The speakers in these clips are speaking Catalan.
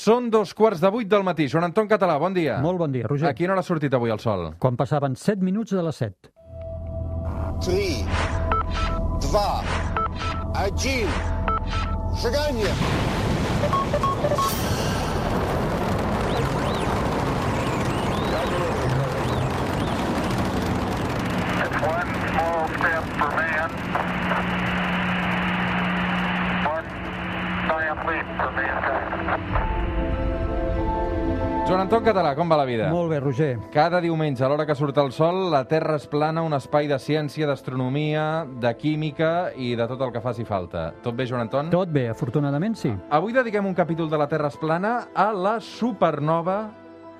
Són dos quarts de vuit del matí. Joan Anton Català, bon dia. Molt bon dia, Roger. A quina hora ha sortit avui el sol? Quan passaven 7 minuts de les 7. 3, 2, 1, seganyem. Thank you. Joan Anton Català, com va la vida? Molt bé, Roger. Cada diumenge, a l'hora que surt el sol, la Terra es plana, un espai de ciència, d'astronomia, de química i de tot el que faci falta. Tot bé, Joan Anton? Tot bé, afortunadament sí. Avui dediquem un capítol de la Terra es plana a la supernova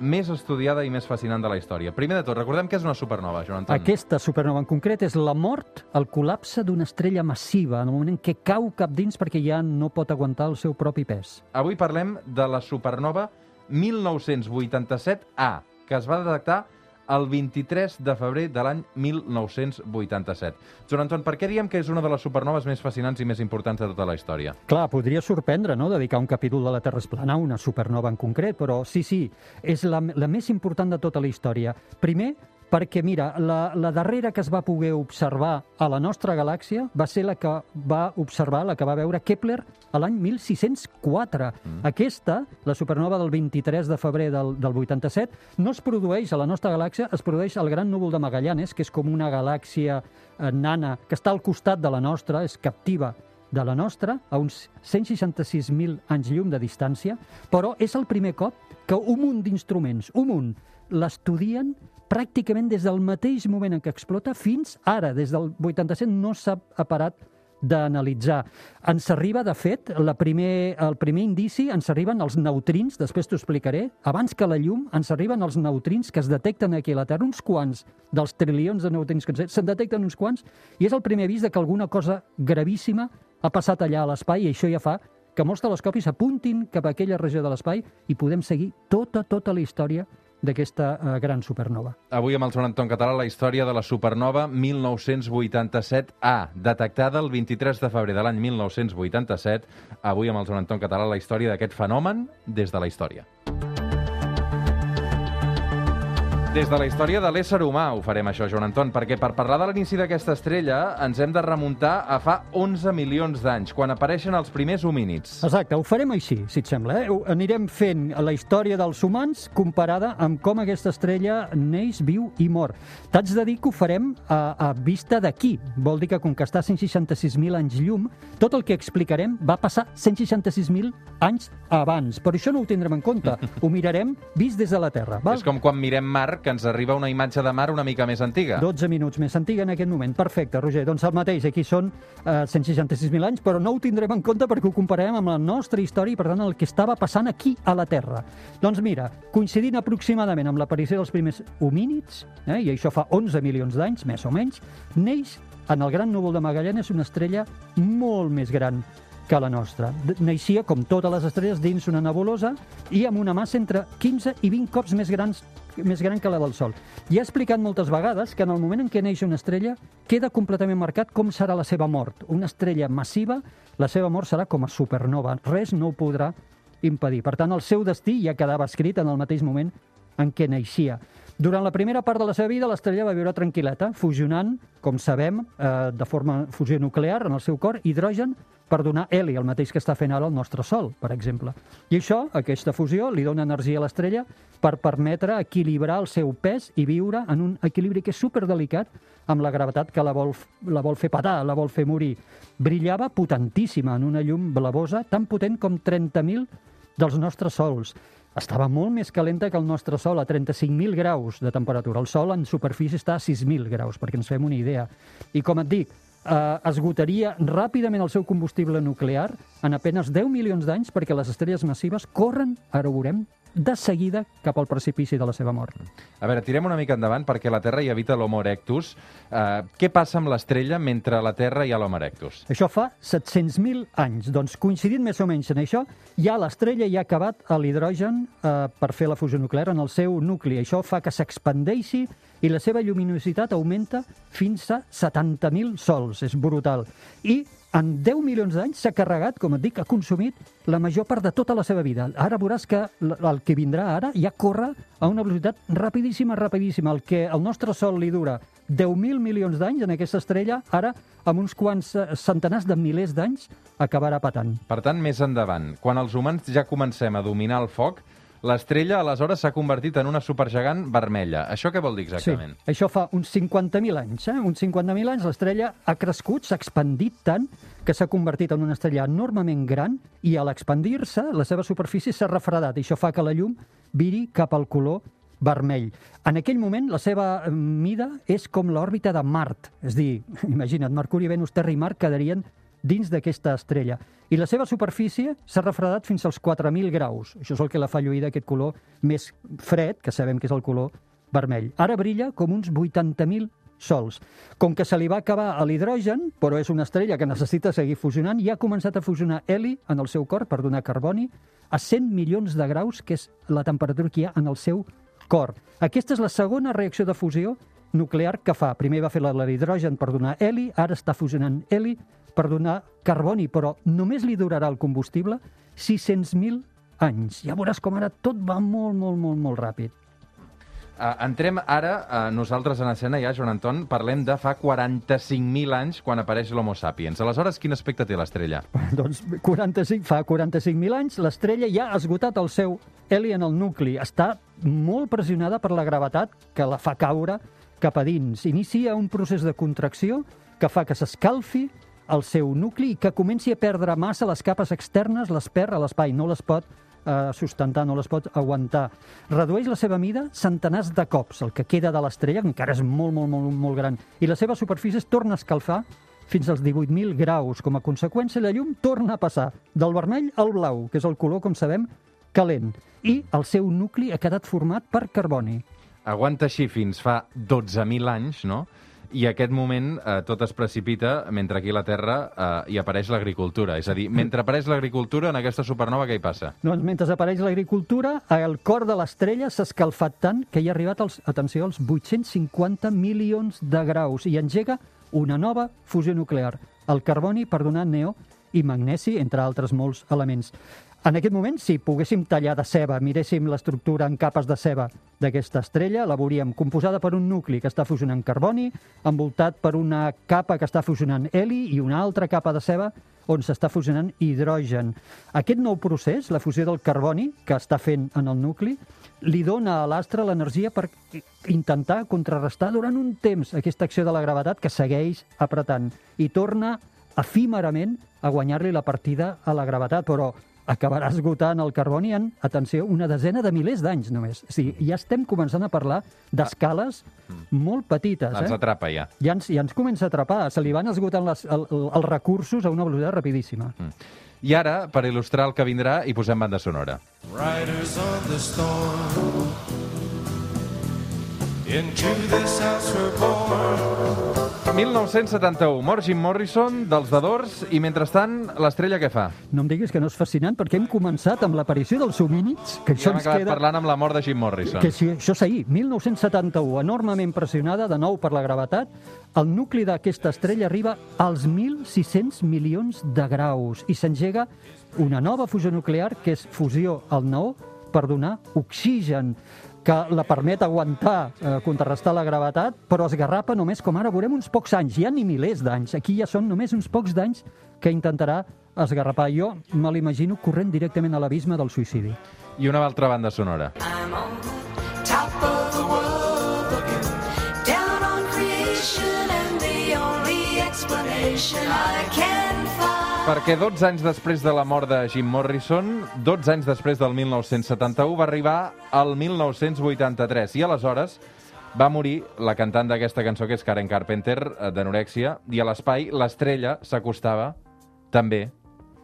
més estudiada i més fascinant de la història. Primer de tot, recordem que és una supernova, Joan Anton. Aquesta supernova en concret és la mort, el col·lapse d'una estrella massiva, en el moment en què cau cap dins perquè ja no pot aguantar el seu propi pes. Avui parlem de la supernova 1987A, que es va detectar el 23 de febrer de l'any 1987. Joan Anton, per què diem que és una de les supernoves més fascinants i més importants de tota la història? Clar, podria sorprendre, no?, dedicar un capítol de la Terra esplana a una supernova en concret, però sí, sí, és la, la més important de tota la història. Primer, perquè, mira, la, la darrera que es va poder observar a la nostra galàxia va ser la que va observar, la que va veure Kepler a l'any 1604. Mm. Aquesta, la supernova del 23 de febrer del, del 87, no es produeix a la nostra galàxia, es produeix al Gran Núvol de Magallanes, que és com una galàxia eh, nana que està al costat de la nostra, és captiva de la nostra, a uns 166.000 anys llum de distància, però és el primer cop que un munt d'instruments, un munt, l'estudien pràcticament des del mateix moment en què explota fins ara, des del 87, no s'ha parat d'analitzar. Ens arriba, de fet, la primer, el primer indici, ens arriben els neutrins, després t'ho explicaré, abans que la llum, ens arriben els neutrins que es detecten aquí a la Terra, uns quants dels trilions de neutrins que se'n detecten uns quants, i és el primer avís de que alguna cosa gravíssima ha passat allà a l'espai, i això ja fa que molts telescopis apuntin cap a aquella regió de l'espai i podem seguir tota, tota la història d'aquesta uh, gran supernova. Avui amb el Joan Anton Català la història de la supernova 1987A, detectada el 23 de febrer de l'any 1987. Avui amb el Joan Anton Català la història d'aquest fenomen des de la història. Des de la història de l'ésser humà ho farem això, Joan Anton, perquè per parlar de l'inici d'aquesta estrella ens hem de remuntar a fa 11 milions d'anys, quan apareixen els primers homínids. Exacte, ho farem així, si et sembla. Eh? Anirem fent la història dels humans comparada amb com aquesta estrella neix, viu i mor. T'haig de dir que ho farem a, a vista d'aquí. Vol dir que com que està a 166.000 anys llum, tot el que explicarem va passar 166.000 anys abans. Per això no ho tindrem en compte. Ho mirarem vist des de la Terra. Val? És com quan mirem mar, que ens arriba una imatge de mar una mica més antiga. 12 minuts més antiga en aquest moment. Perfecte, Roger. Doncs el mateix, aquí són eh, 166.000 anys, però no ho tindrem en compte perquè ho compararem amb la nostra història i, per tant, el que estava passant aquí a la Terra. Doncs mira, coincidint aproximadament amb l'aparició dels primers homínids, eh, i això fa 11 milions d'anys, més o menys, neix en el gran núvol de Magallanes una estrella molt més gran que la nostra. Naixia, com totes les estrelles, dins una nebulosa i amb una massa entre 15 i 20 cops més grans més gran que la del Sol. I ha explicat moltes vegades que en el moment en què neix una estrella queda completament marcat com serà la seva mort. Una estrella massiva, la seva mort serà com a supernova. Res no ho podrà impedir. Per tant, el seu destí ja quedava escrit en el mateix moment en què naixia. Durant la primera part de la seva vida, l'estrella va viure tranquil·leta, fusionant, com sabem, eh, de forma fusió nuclear en el seu cor, hidrogen per donar heli, el mateix que està fent ara el nostre Sol, per exemple. I això, aquesta fusió, li dona energia a l'estrella per permetre equilibrar el seu pes i viure en un equilibri que és superdelicat amb la gravetat que la vol, la vol fer patar, la vol fer morir. Brillava potentíssima en una llum blavosa tan potent com 30.000 dels nostres sols. Estava molt més calenta que el nostre Sol, a 35.000 graus de temperatura. El Sol en superfície està a 6.000 graus, perquè ens fem una idea. I com et dic, eh, esgotaria ràpidament el seu combustible nuclear en apenes 10 milions d'anys perquè les estrelles massives corren, ara ho veurem, de seguida cap al precipici de la seva mort. A veure, tirem una mica endavant perquè la Terra hi habita l'Homo erectus. Uh, què passa amb l'estrella mentre la Terra hi ha l'Homo erectus? Això fa 700.000 anys. Doncs coincidint més o menys en això, ja l'estrella ja ha acabat l'hidrogen eh, per fer la fusió nuclear en el seu nucli. Això fa que s'expandeixi i la seva lluminositat augmenta fins a 70.000 sols. És brutal. I en 10 milions d'anys s'ha carregat, com et dic, ha consumit la major part de tota la seva vida. Ara veuràs que el que vindrà ara ja corre a una velocitat rapidíssima, rapidíssima. El que el nostre Sol li dura 10.000 milions d'anys en aquesta estrella, ara, amb uns quants eh, centenars de milers d'anys, acabarà patant. Per tant, més endavant, quan els humans ja comencem a dominar el foc, l'estrella aleshores s'ha convertit en una supergegant vermella. Això què vol dir exactament? Sí, això fa uns 50.000 anys. Eh? Uns 50.000 anys l'estrella ha crescut, s'ha expandit tant que s'ha convertit en una estrella enormement gran i a l'expandir-se la seva superfície s'ha refredat i això fa que la llum viri cap al color vermell. En aquell moment la seva eh, mida és com l'òrbita de Mart. És dir, imagina't, Mercuri, Venus, Terra i Mart quedarien dins d'aquesta estrella. I la seva superfície s'ha refredat fins als 4.000 graus. Això és el que la fa lluir d'aquest color més fred, que sabem que és el color vermell. Ara brilla com uns 80.000 sols. Com que se li va acabar l'hidrogen, però és una estrella que necessita seguir fusionant, i ha començat a fusionar heli en el seu cor per donar carboni a 100 milions de graus, que és la temperatura que hi ha en el seu cor. Aquesta és la segona reacció de fusió nuclear que fa. Primer va fer l'hidrogen per donar heli, ara està fusionant heli per donar carboni, però només li durarà el combustible 600.000 anys. Ja veuràs com ara tot va molt, molt, molt, molt ràpid. Uh, entrem ara, uh, nosaltres en escena ja, Joan Anton, parlem de fa 45.000 anys quan apareix l'Homo sapiens. Aleshores, quin aspecte té l'estrella? Doncs 45, fa 45.000 anys l'estrella ja ha esgotat el seu heli en el nucli. Està molt pressionada per la gravetat que la fa caure cap a dins. Inicia un procés de contracció que fa que s'escalfi el seu nucli i que comenci a perdre massa les capes externes, les perd a l'espai, no les pot eh, sustentar, no les pot aguantar. Redueix la seva mida centenars de cops, el que queda de l'estrella, encara és molt, molt, molt, molt gran, i la seva superfície es torna a escalfar fins als 18.000 graus. Com a conseqüència, la llum torna a passar del vermell al blau, que és el color, com sabem, calent. I el seu nucli ha quedat format per carboni. Aguanta així fins fa 12.000 anys, no? I aquest moment eh, tot es precipita mentre aquí a la Terra eh, hi apareix l'agricultura. És a dir, mentre apareix l'agricultura, en aquesta supernova què hi passa? Doncs mentre apareix l'agricultura, el cor de l'estrella s'ha escalfat tant que hi ha arribat, als, atenció, als 850 milions de graus i engega una nova fusió nuclear, el carboni per donar neo i magnesi, entre altres molts elements. En aquest moment, si poguéssim tallar de ceba, miréssim l'estructura en capes de ceba d'aquesta estrella, la veuríem composada per un nucli que està fusionant carboni, envoltat per una capa que està fusionant heli i una altra capa de ceba on s'està fusionant hidrogen. Aquest nou procés, la fusió del carboni que està fent en el nucli, li dona a l'astre l'energia per intentar contrarrestar durant un temps aquesta acció de la gravetat que segueix apretant i torna efímerament a guanyar-li la partida a la gravetat, però acabarà esgotant el carboni en, atenció, una desena de milers d'anys només. O sigui, ja estem començant a parlar d'escales molt petites. Ens Eh? atrapa ja. Ja ens, ja ens comença a atrapar. Se li van esgotant les, el, el, els recursos a una velocitat rapidíssima. I ara, per il·lustrar el que vindrà, hi posem banda sonora. Riders of the storm. Into this house we're born. 1971, mor Jim Morrison, dels The Doors, i mentrestant, l'estrella què fa? No em diguis que no és fascinant, perquè hem començat amb l'aparició dels homínids, que Ja això hem ens queda... parlant amb la mort de Jim Morrison. Que si, això és ahir, 1971, enormement pressionada, de nou per la gravetat, el nucli d'aquesta estrella arriba als 1.600 milions de graus i s'engega una nova fusió nuclear, que és fusió al nou, per donar oxigen que la permet aguantar, eh, contrarrestar la gravetat, però esgarrapa només, com ara veurem, uns pocs anys, ja ni milers d'anys. Aquí ja són només uns pocs d'anys que intentarà esgarrapar. Jo me l'imagino corrent directament a l'abisme del suïcidi. I una altra banda sonora. I'm on top of the world looking down on creation and the only explanation I can. Perquè 12 anys després de la mort de Jim Morrison, 12 anys després del 1971, va arribar al 1983. I aleshores va morir la cantant d'aquesta cançó, que és Karen Carpenter, eh, d'anorèxia, i a l'espai l'estrella s'acostava també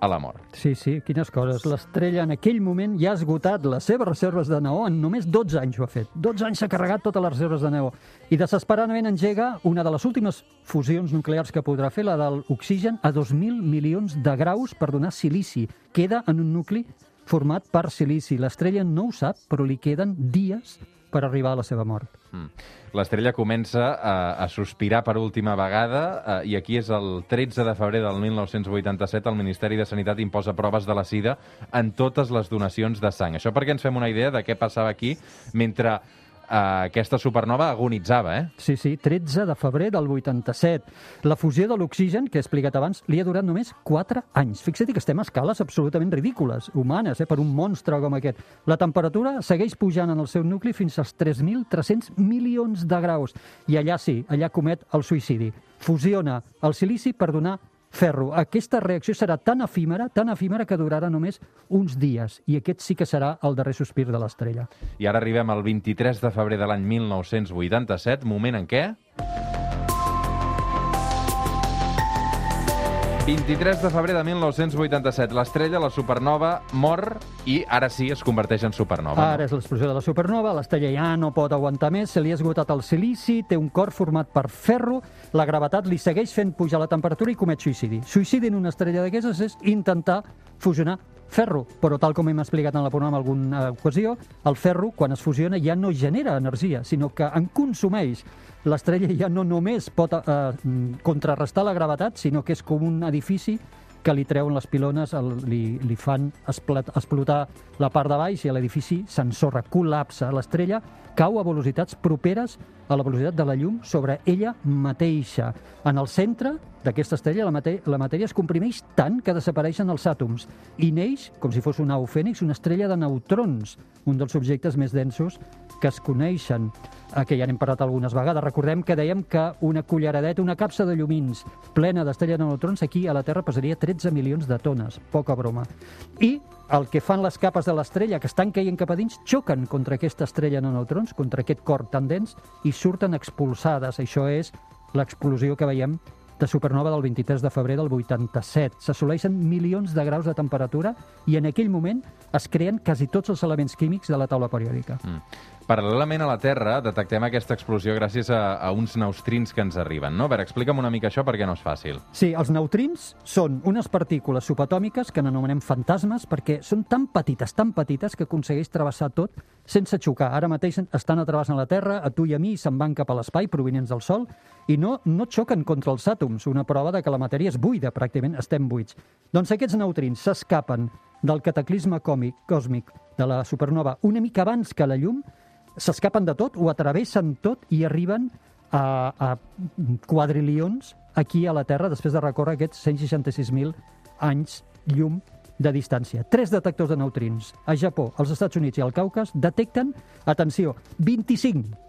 a la mort. Sí, sí, quines coses. L'estrella en aquell moment ja ha esgotat les seves reserves de neó, en només 12 anys ho ha fet. 12 anys s'ha carregat totes les reserves de neó. I desesperadament engega una de les últimes fusions nuclears que podrà fer, la del oxigen, a 2.000 milions de graus per donar silici. Queda en un nucli format per silici. L'estrella no ho sap, però li queden dies per arribar a la seva mort. Mm. L'estrella comença a, a sospirar per última vegada eh, i aquí és el 13 de febrer del 1987 el Ministeri de Sanitat imposa proves de la sida en totes les donacions de sang. Això perquè ens fem una idea de què passava aquí mentre eh, aquesta supernova agonitzava, eh? Sí, sí, 13 de febrer del 87. La fusió de l'oxigen, que he explicat abans, li ha durat només 4 anys. Fixa't que estem a escales absolutament ridícules, humanes, eh, per un monstre com aquest. La temperatura segueix pujant en el seu nucli fins als 3.300 milions de graus. I allà sí, allà comet el suïcidi. Fusiona el silici per donar ferro. Aquesta reacció serà tan efímera, tan efímera que durarà només uns dies. I aquest sí que serà el darrer sospir de l'estrella. I ara arribem al 23 de febrer de l'any 1987, moment en què... 23 de febrer de 1987, l'estrella, la supernova, mor i ara sí es converteix en supernova. Ara és l'explosió de la supernova, l'estrella ja no pot aguantar més, se li ha esgotat el silici, té un cor format per ferro, la gravetat li segueix fent pujar la temperatura i comet suïcidi. Suïcidi en una estrella d'aquestes és intentar fusionar ferro, però tal com hem explicat en la programa alguna ocasió, el ferro, quan es fusiona, ja no genera energia, sinó que en consumeix. L'estrella ja no només pot eh, contrarrestar la gravetat, sinó que és com un edifici que li treuen les pilones, el, li, li fan esplat, explotar la part de baix i l'edifici s'ensorra, col·lapsa. L'estrella cau a velocitats properes a la velocitat de la llum sobre ella mateixa. En el centre d'aquesta estrella la, mate la matèria es comprimeix tant que desapareixen els àtoms i neix, com si fos un au fènix, una estrella de neutrons, un dels objectes més densos que es coneixen, que ja n'hem parlat algunes vegades. Recordem que dèiem que una culleradeta, una capsa de llumins plena d'estrella de neutrons aquí a la Terra pesaria 13 milions de tones, poca broma. I el que fan les capes de l'estrella, que estan caient cap a dins, xoquen contra aquesta estrella de neutrons, contra aquest cor tan dens, i surten expulsades. Això és l'explosió que veiem de supernova del 23 de febrer del 87. S'assoleixen milions de graus de temperatura i en aquell moment es creen quasi tots els elements químics de la taula periòdica. Mm. Paral·lelament a la Terra, detectem aquesta explosió gràcies a, a uns neutrins que ens arriben, no? A veure, explica'm una mica això perquè no és fàcil. Sí, els neutrins són unes partícules subatòmiques que n'anomenem fantasmes perquè són tan petites, tan petites que aconsegueix travessar tot sense xocar. Ara mateix estan atrevessant la Terra, a tu i a mi, i se'n van cap a l'espai provinents del Sol, i no, no xoquen contra els àtoms, una prova de que la matèria és buida, pràcticament estem buits. Doncs aquests neutrins s'escapen del cataclisme còmic, còsmic de la supernova una mica abans que la llum, s'escapen de tot, ho atravessen tot i arriben a, a quadrilions aquí a la Terra després de recórrer aquests 166.000 anys llum de distància. Tres detectors de neutrins a Japó, als Estats Units i al Caucas detecten, atenció, 25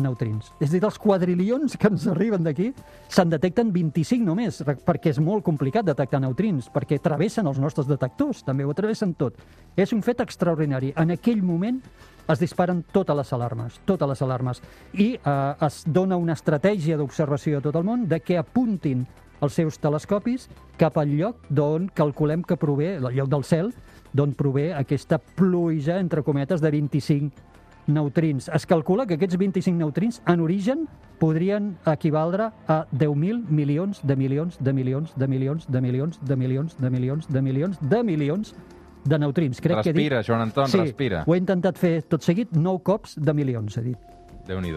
neutrins. És a dir, dels quadrilions que ens arriben d'aquí, se'n detecten 25 només, perquè és molt complicat detectar neutrins, perquè travessen els nostres detectors, també ho travessen tot. És un fet extraordinari. En aquell moment es disparen totes les alarmes, totes les alarmes, i eh, es dona una estratègia d'observació a tot el món de que apuntin els seus telescopis cap al lloc d'on calculem que prové, el lloc del cel, d'on prové aquesta pluja, entre cometes, de 25 neutrins. Es calcula que aquests 25 neutrins, en origen, podrien equivaldre a 10.000 milions de milions de milions de milions de milions de milions de milions de milions de milions de neutrins. Crec que he dit... Respira, Joan Anton, sí, respira. ho he intentat fer tot seguit, 9 cops de milions, he dit. Déu nhi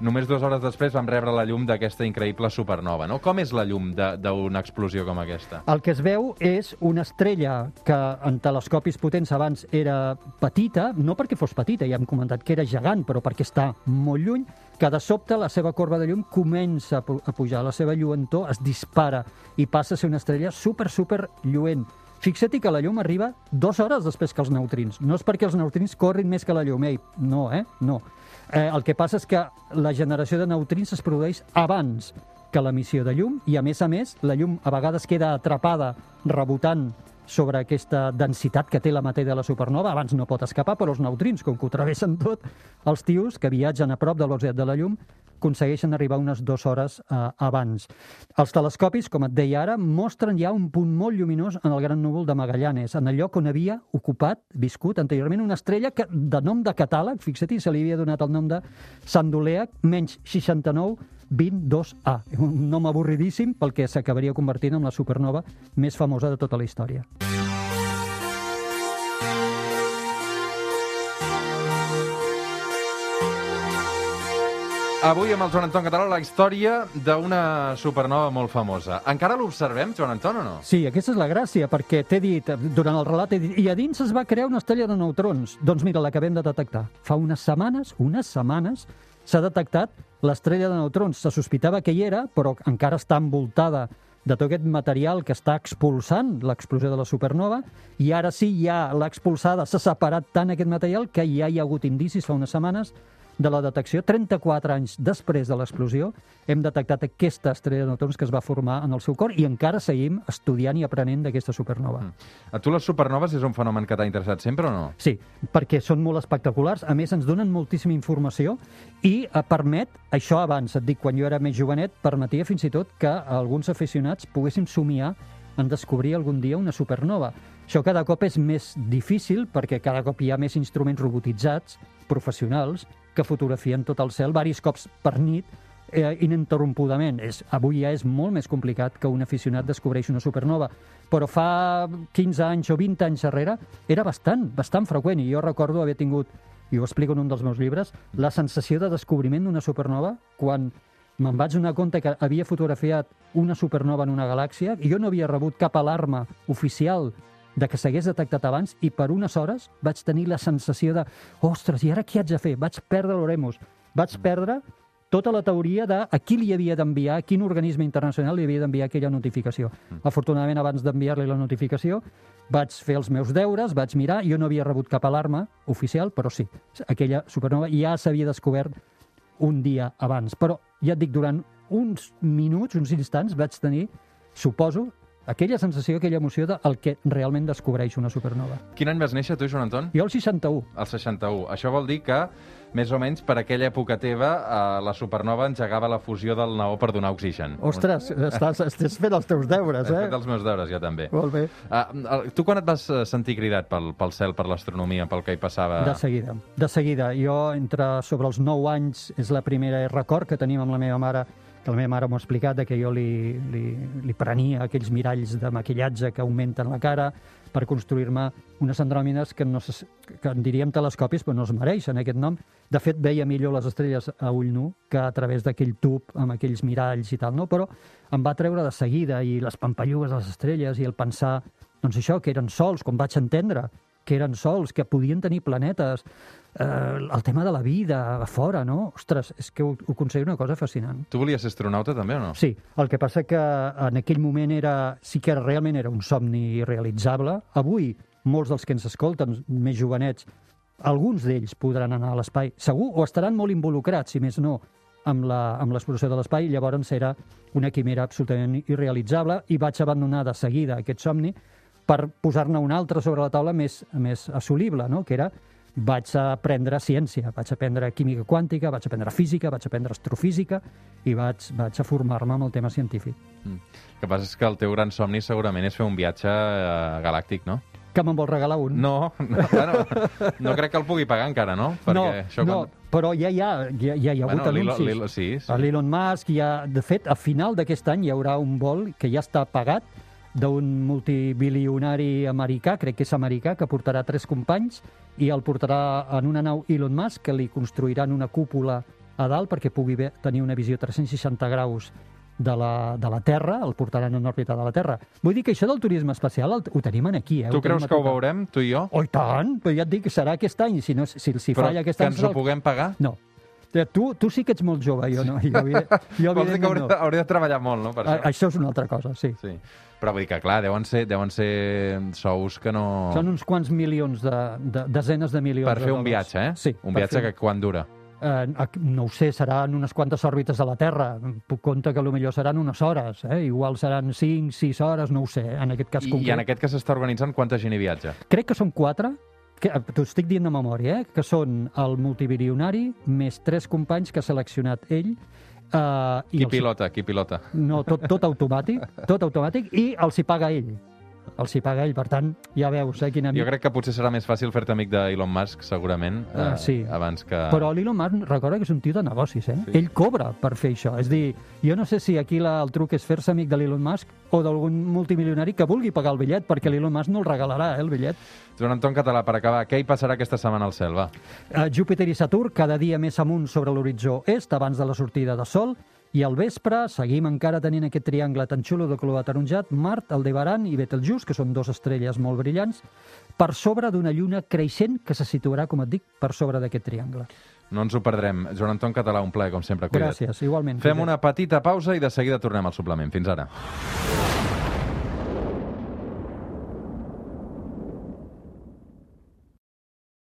Només dues hores després vam rebre la llum d'aquesta increïble supernova, no? Com és la llum d'una explosió com aquesta? El que es veu és una estrella que en telescopis potents abans era petita, no perquè fos petita, ja hem comentat que era gegant, però perquè està molt lluny, que de sobte la seva corba de llum comença a pujar, la seva lluentor es dispara i passa a ser una estrella super, super lluent. Fixa't que la llum arriba dues hores després que els neutrins. No és perquè els neutrins corrin més que la llum, ei, no, eh? No. Eh, el que passa és que la generació de neutrins es produeix abans que l'emissió de llum i, a més a més, la llum a vegades queda atrapada rebotant sobre aquesta densitat que té la matèria de la supernova. Abans no pot escapar, però els neutrins, com que ho travessen tot, els tios que viatgen a prop de la de la llum aconsegueixen arribar unes dues hores eh, abans. Els telescopis, com et deia ara, mostren ja un punt molt lluminós en el gran núvol de Magallanes, en el lloc on havia ocupat, viscut anteriorment, una estrella que, de nom de catàleg, fixa't, se li havia donat el nom de Sandoleac, menys 69 22A. Un nom avorridíssim pel que s'acabaria convertint en la supernova més famosa de tota la història. Avui amb el Joan Anton Català la història d'una supernova molt famosa. Encara l'observem, Joan Anton, o no? Sí, aquesta és la gràcia, perquè t'he dit, durant el relat, dit, i a dins es va crear una estrella de neutrons. Doncs mira, l'acabem de detectar. Fa unes setmanes, unes setmanes, s'ha detectat l'estrella de neutrons. Se sospitava que hi era, però encara està envoltada de tot aquest material que està expulsant l'explosió de la supernova, i ara sí, ja l'ha expulsada, s'ha separat tant aquest material que ja hi ha hagut indicis fa unes setmanes de la detecció. 34 anys després de l'explosió hem detectat aquesta estrella de neutrons que es va formar en el seu cor i encara seguim estudiant i aprenent d'aquesta supernova. A tu les supernoves és un fenomen que t'ha interessat sempre o no? Sí, perquè són molt espectaculars, a més ens donen moltíssima informació i eh, permet, això abans, et dic, quan jo era més jovenet, permetia fins i tot que alguns aficionats poguéssim somiar en descobrir algun dia una supernova. Això cada cop és més difícil perquè cada cop hi ha més instruments robotitzats, professionals, que fotografien tot el cel varis cops per nit eh, ininterrompudament. És, avui ja és molt més complicat que un aficionat descobreixi una supernova, però fa 15 anys o 20 anys darrere era bastant, bastant freqüent, i jo recordo haver tingut, i ho explico en un dels meus llibres, la sensació de descobriment d'una supernova quan me'n vaig donar compte que havia fotografiat una supernova en una galàxia i jo no havia rebut cap alarma oficial de que s'hagués detectat abans i per unes hores vaig tenir la sensació de ostres, i ara què haig de fer? Vaig perdre l'Oremus. Vaig perdre tota la teoria de a qui li havia d'enviar, a quin organisme internacional li havia d'enviar aquella notificació. Afortunadament, abans d'enviar-li la notificació, vaig fer els meus deures, vaig mirar, jo no havia rebut cap alarma oficial, però sí, aquella supernova ja s'havia descobert un dia abans. Però, ja et dic, durant uns minuts, uns instants, vaig tenir, suposo, aquella sensació, aquella emoció del que realment descobreix una supernova. Quin any vas néixer tu, Joan Anton? Jo el 61. El 61. Això vol dir que, més o menys, per aquella època teva, eh, la supernova engegava la fusió del neó per donar oxigen. Ostres, estàs, estàs fent els teus deures, He eh? fet els meus deures, jo també. Molt bé. Uh, tu quan et vas eh, sentir cridat pel, pel cel, per l'astronomia, pel que hi passava? De seguida, de seguida. Jo, entre sobre els 9 anys, és la primera record que tenim amb la meva mare, que la meva mare m'ho ha explicat, que jo li, li, li prenia aquells miralls de maquillatge que augmenten la cara per construir-me unes andròmines que, no se, que en diríem telescopis, però no es mereixen aquest nom. De fet, veia millor les estrelles a ull nu que a través d'aquell tub amb aquells miralls i tal, no? Però em va treure de seguida i les pampallugues de les estrelles i el pensar, doncs això, que eren sols, com vaig entendre, que eren sols, que podien tenir planetes, eh, el tema de la vida a fora, no? Ostres, és que ho, ho considero una cosa fascinant. Tu volies ser astronauta també o no? Sí, el que passa que en aquell moment era, sí que realment era un somni realitzable. Avui, molts dels que ens escolten, més jovenets, alguns d'ells podran anar a l'espai, segur, o estaran molt involucrats, si més no, amb l'exploració de l'espai, llavors era una quimera absolutament irrealitzable i vaig abandonar de seguida aquest somni per posar-ne un altre sobre la taula més, més assolible, no? que era vaig aprendre ciència, vaig aprendre química quàntica, vaig aprendre física, vaig aprendre astrofísica i vaig, vaig a formar-me amb el tema científic. Mm. El que passa és que el teu gran somni segurament és fer un viatge eh, galàctic, no? Que me'n vol regalar un? No, no, bueno, no crec que el pugui pagar encara, no? no, no però ja hi ha, ja, ja hi ha hagut Bueno, anuncis. l'Elon- sí, sí. Musk, ha, de fet, a final d'aquest any hi haurà un vol que ja està pagat d'un multibilionari americà, crec que és americà, que portarà tres companys i el portarà en una nau Elon Musk, que li construiran una cúpula a dalt perquè pugui tenir una visió 360 graus de la, de la Terra, el portaran en òrbita de la Terra. Vull dir que això del turisme espacial el, ho tenim aquí. Eh? Tu Ho creus a que ho veurem, tu i jo? Oh, i tant! Però ja et dic que serà aquest any, si, no, si, si Però falla aquest que any... ens serà ho el- puguem pagar? No. Eh, Tu, tu sí que ets molt jove, jo no. Jo, evide- jo Vols dir que hauré, no. hauré de treballar molt, no, per A- això? Això és una altra cosa, sí. Sí. Però vull dir que, clar, deuen ser, deuen ser sous que no... Són uns quants milions, de, de desenes de milions Per fer un viatge, eh? Sí. Un viatge fer- que quan dura? Eh, no ho sé, seran unes quantes òrbites de la Terra. Puc compte que millor seran unes hores, eh? igual seran 5, 6 hores, no ho sé, en aquest cas I, concret. I en aquest que s'està organitzant, quanta gent hi viatja? Crec que són quatre, que eh, t'ho estic dient de memòria, eh? que són el multibilionari més tres companys que ha seleccionat ell. Eh, Qui els- pilota? Qui pilota? No, tot, tot automàtic, tot automàtic, i els hi paga ell. Els hi paga ell. Per tant, ja veus, eh, quin amic... Jo crec que potser serà més fàcil fer-te amic d'Elon Musk, segurament, Ah, sí. abans que... Però l'Elon Musk recorda que és un tio de negocis, eh? Sí. Ell cobra per fer això. És dir, jo no sé si aquí la, el truc és fer-se amic de l'Elon Musk o d'algun multimilionari que vulgui pagar el bitllet, perquè l'Elon Musk no el regalarà, eh, el bitllet. Joan Anton Català, per acabar, què hi passarà aquesta setmana al cel, va? Eh, Júpiter i Saturn cada dia més amunt sobre l'horitzó est abans de la sortida de Sol i al vespre seguim encara tenint aquest triangle tan xulo de color ataronjat, Mart, Aldebaran i Betelgeuse, que són dues estrelles molt brillants, per sobre d'una lluna creixent que se situarà, com et dic, per sobre d'aquest triangle. No ens ho perdrem. Joan Anton Català, un plaer, com sempre. Cuida't. Gràcies, igualment. Fem una petita pausa i de seguida tornem al suplement. Fins ara.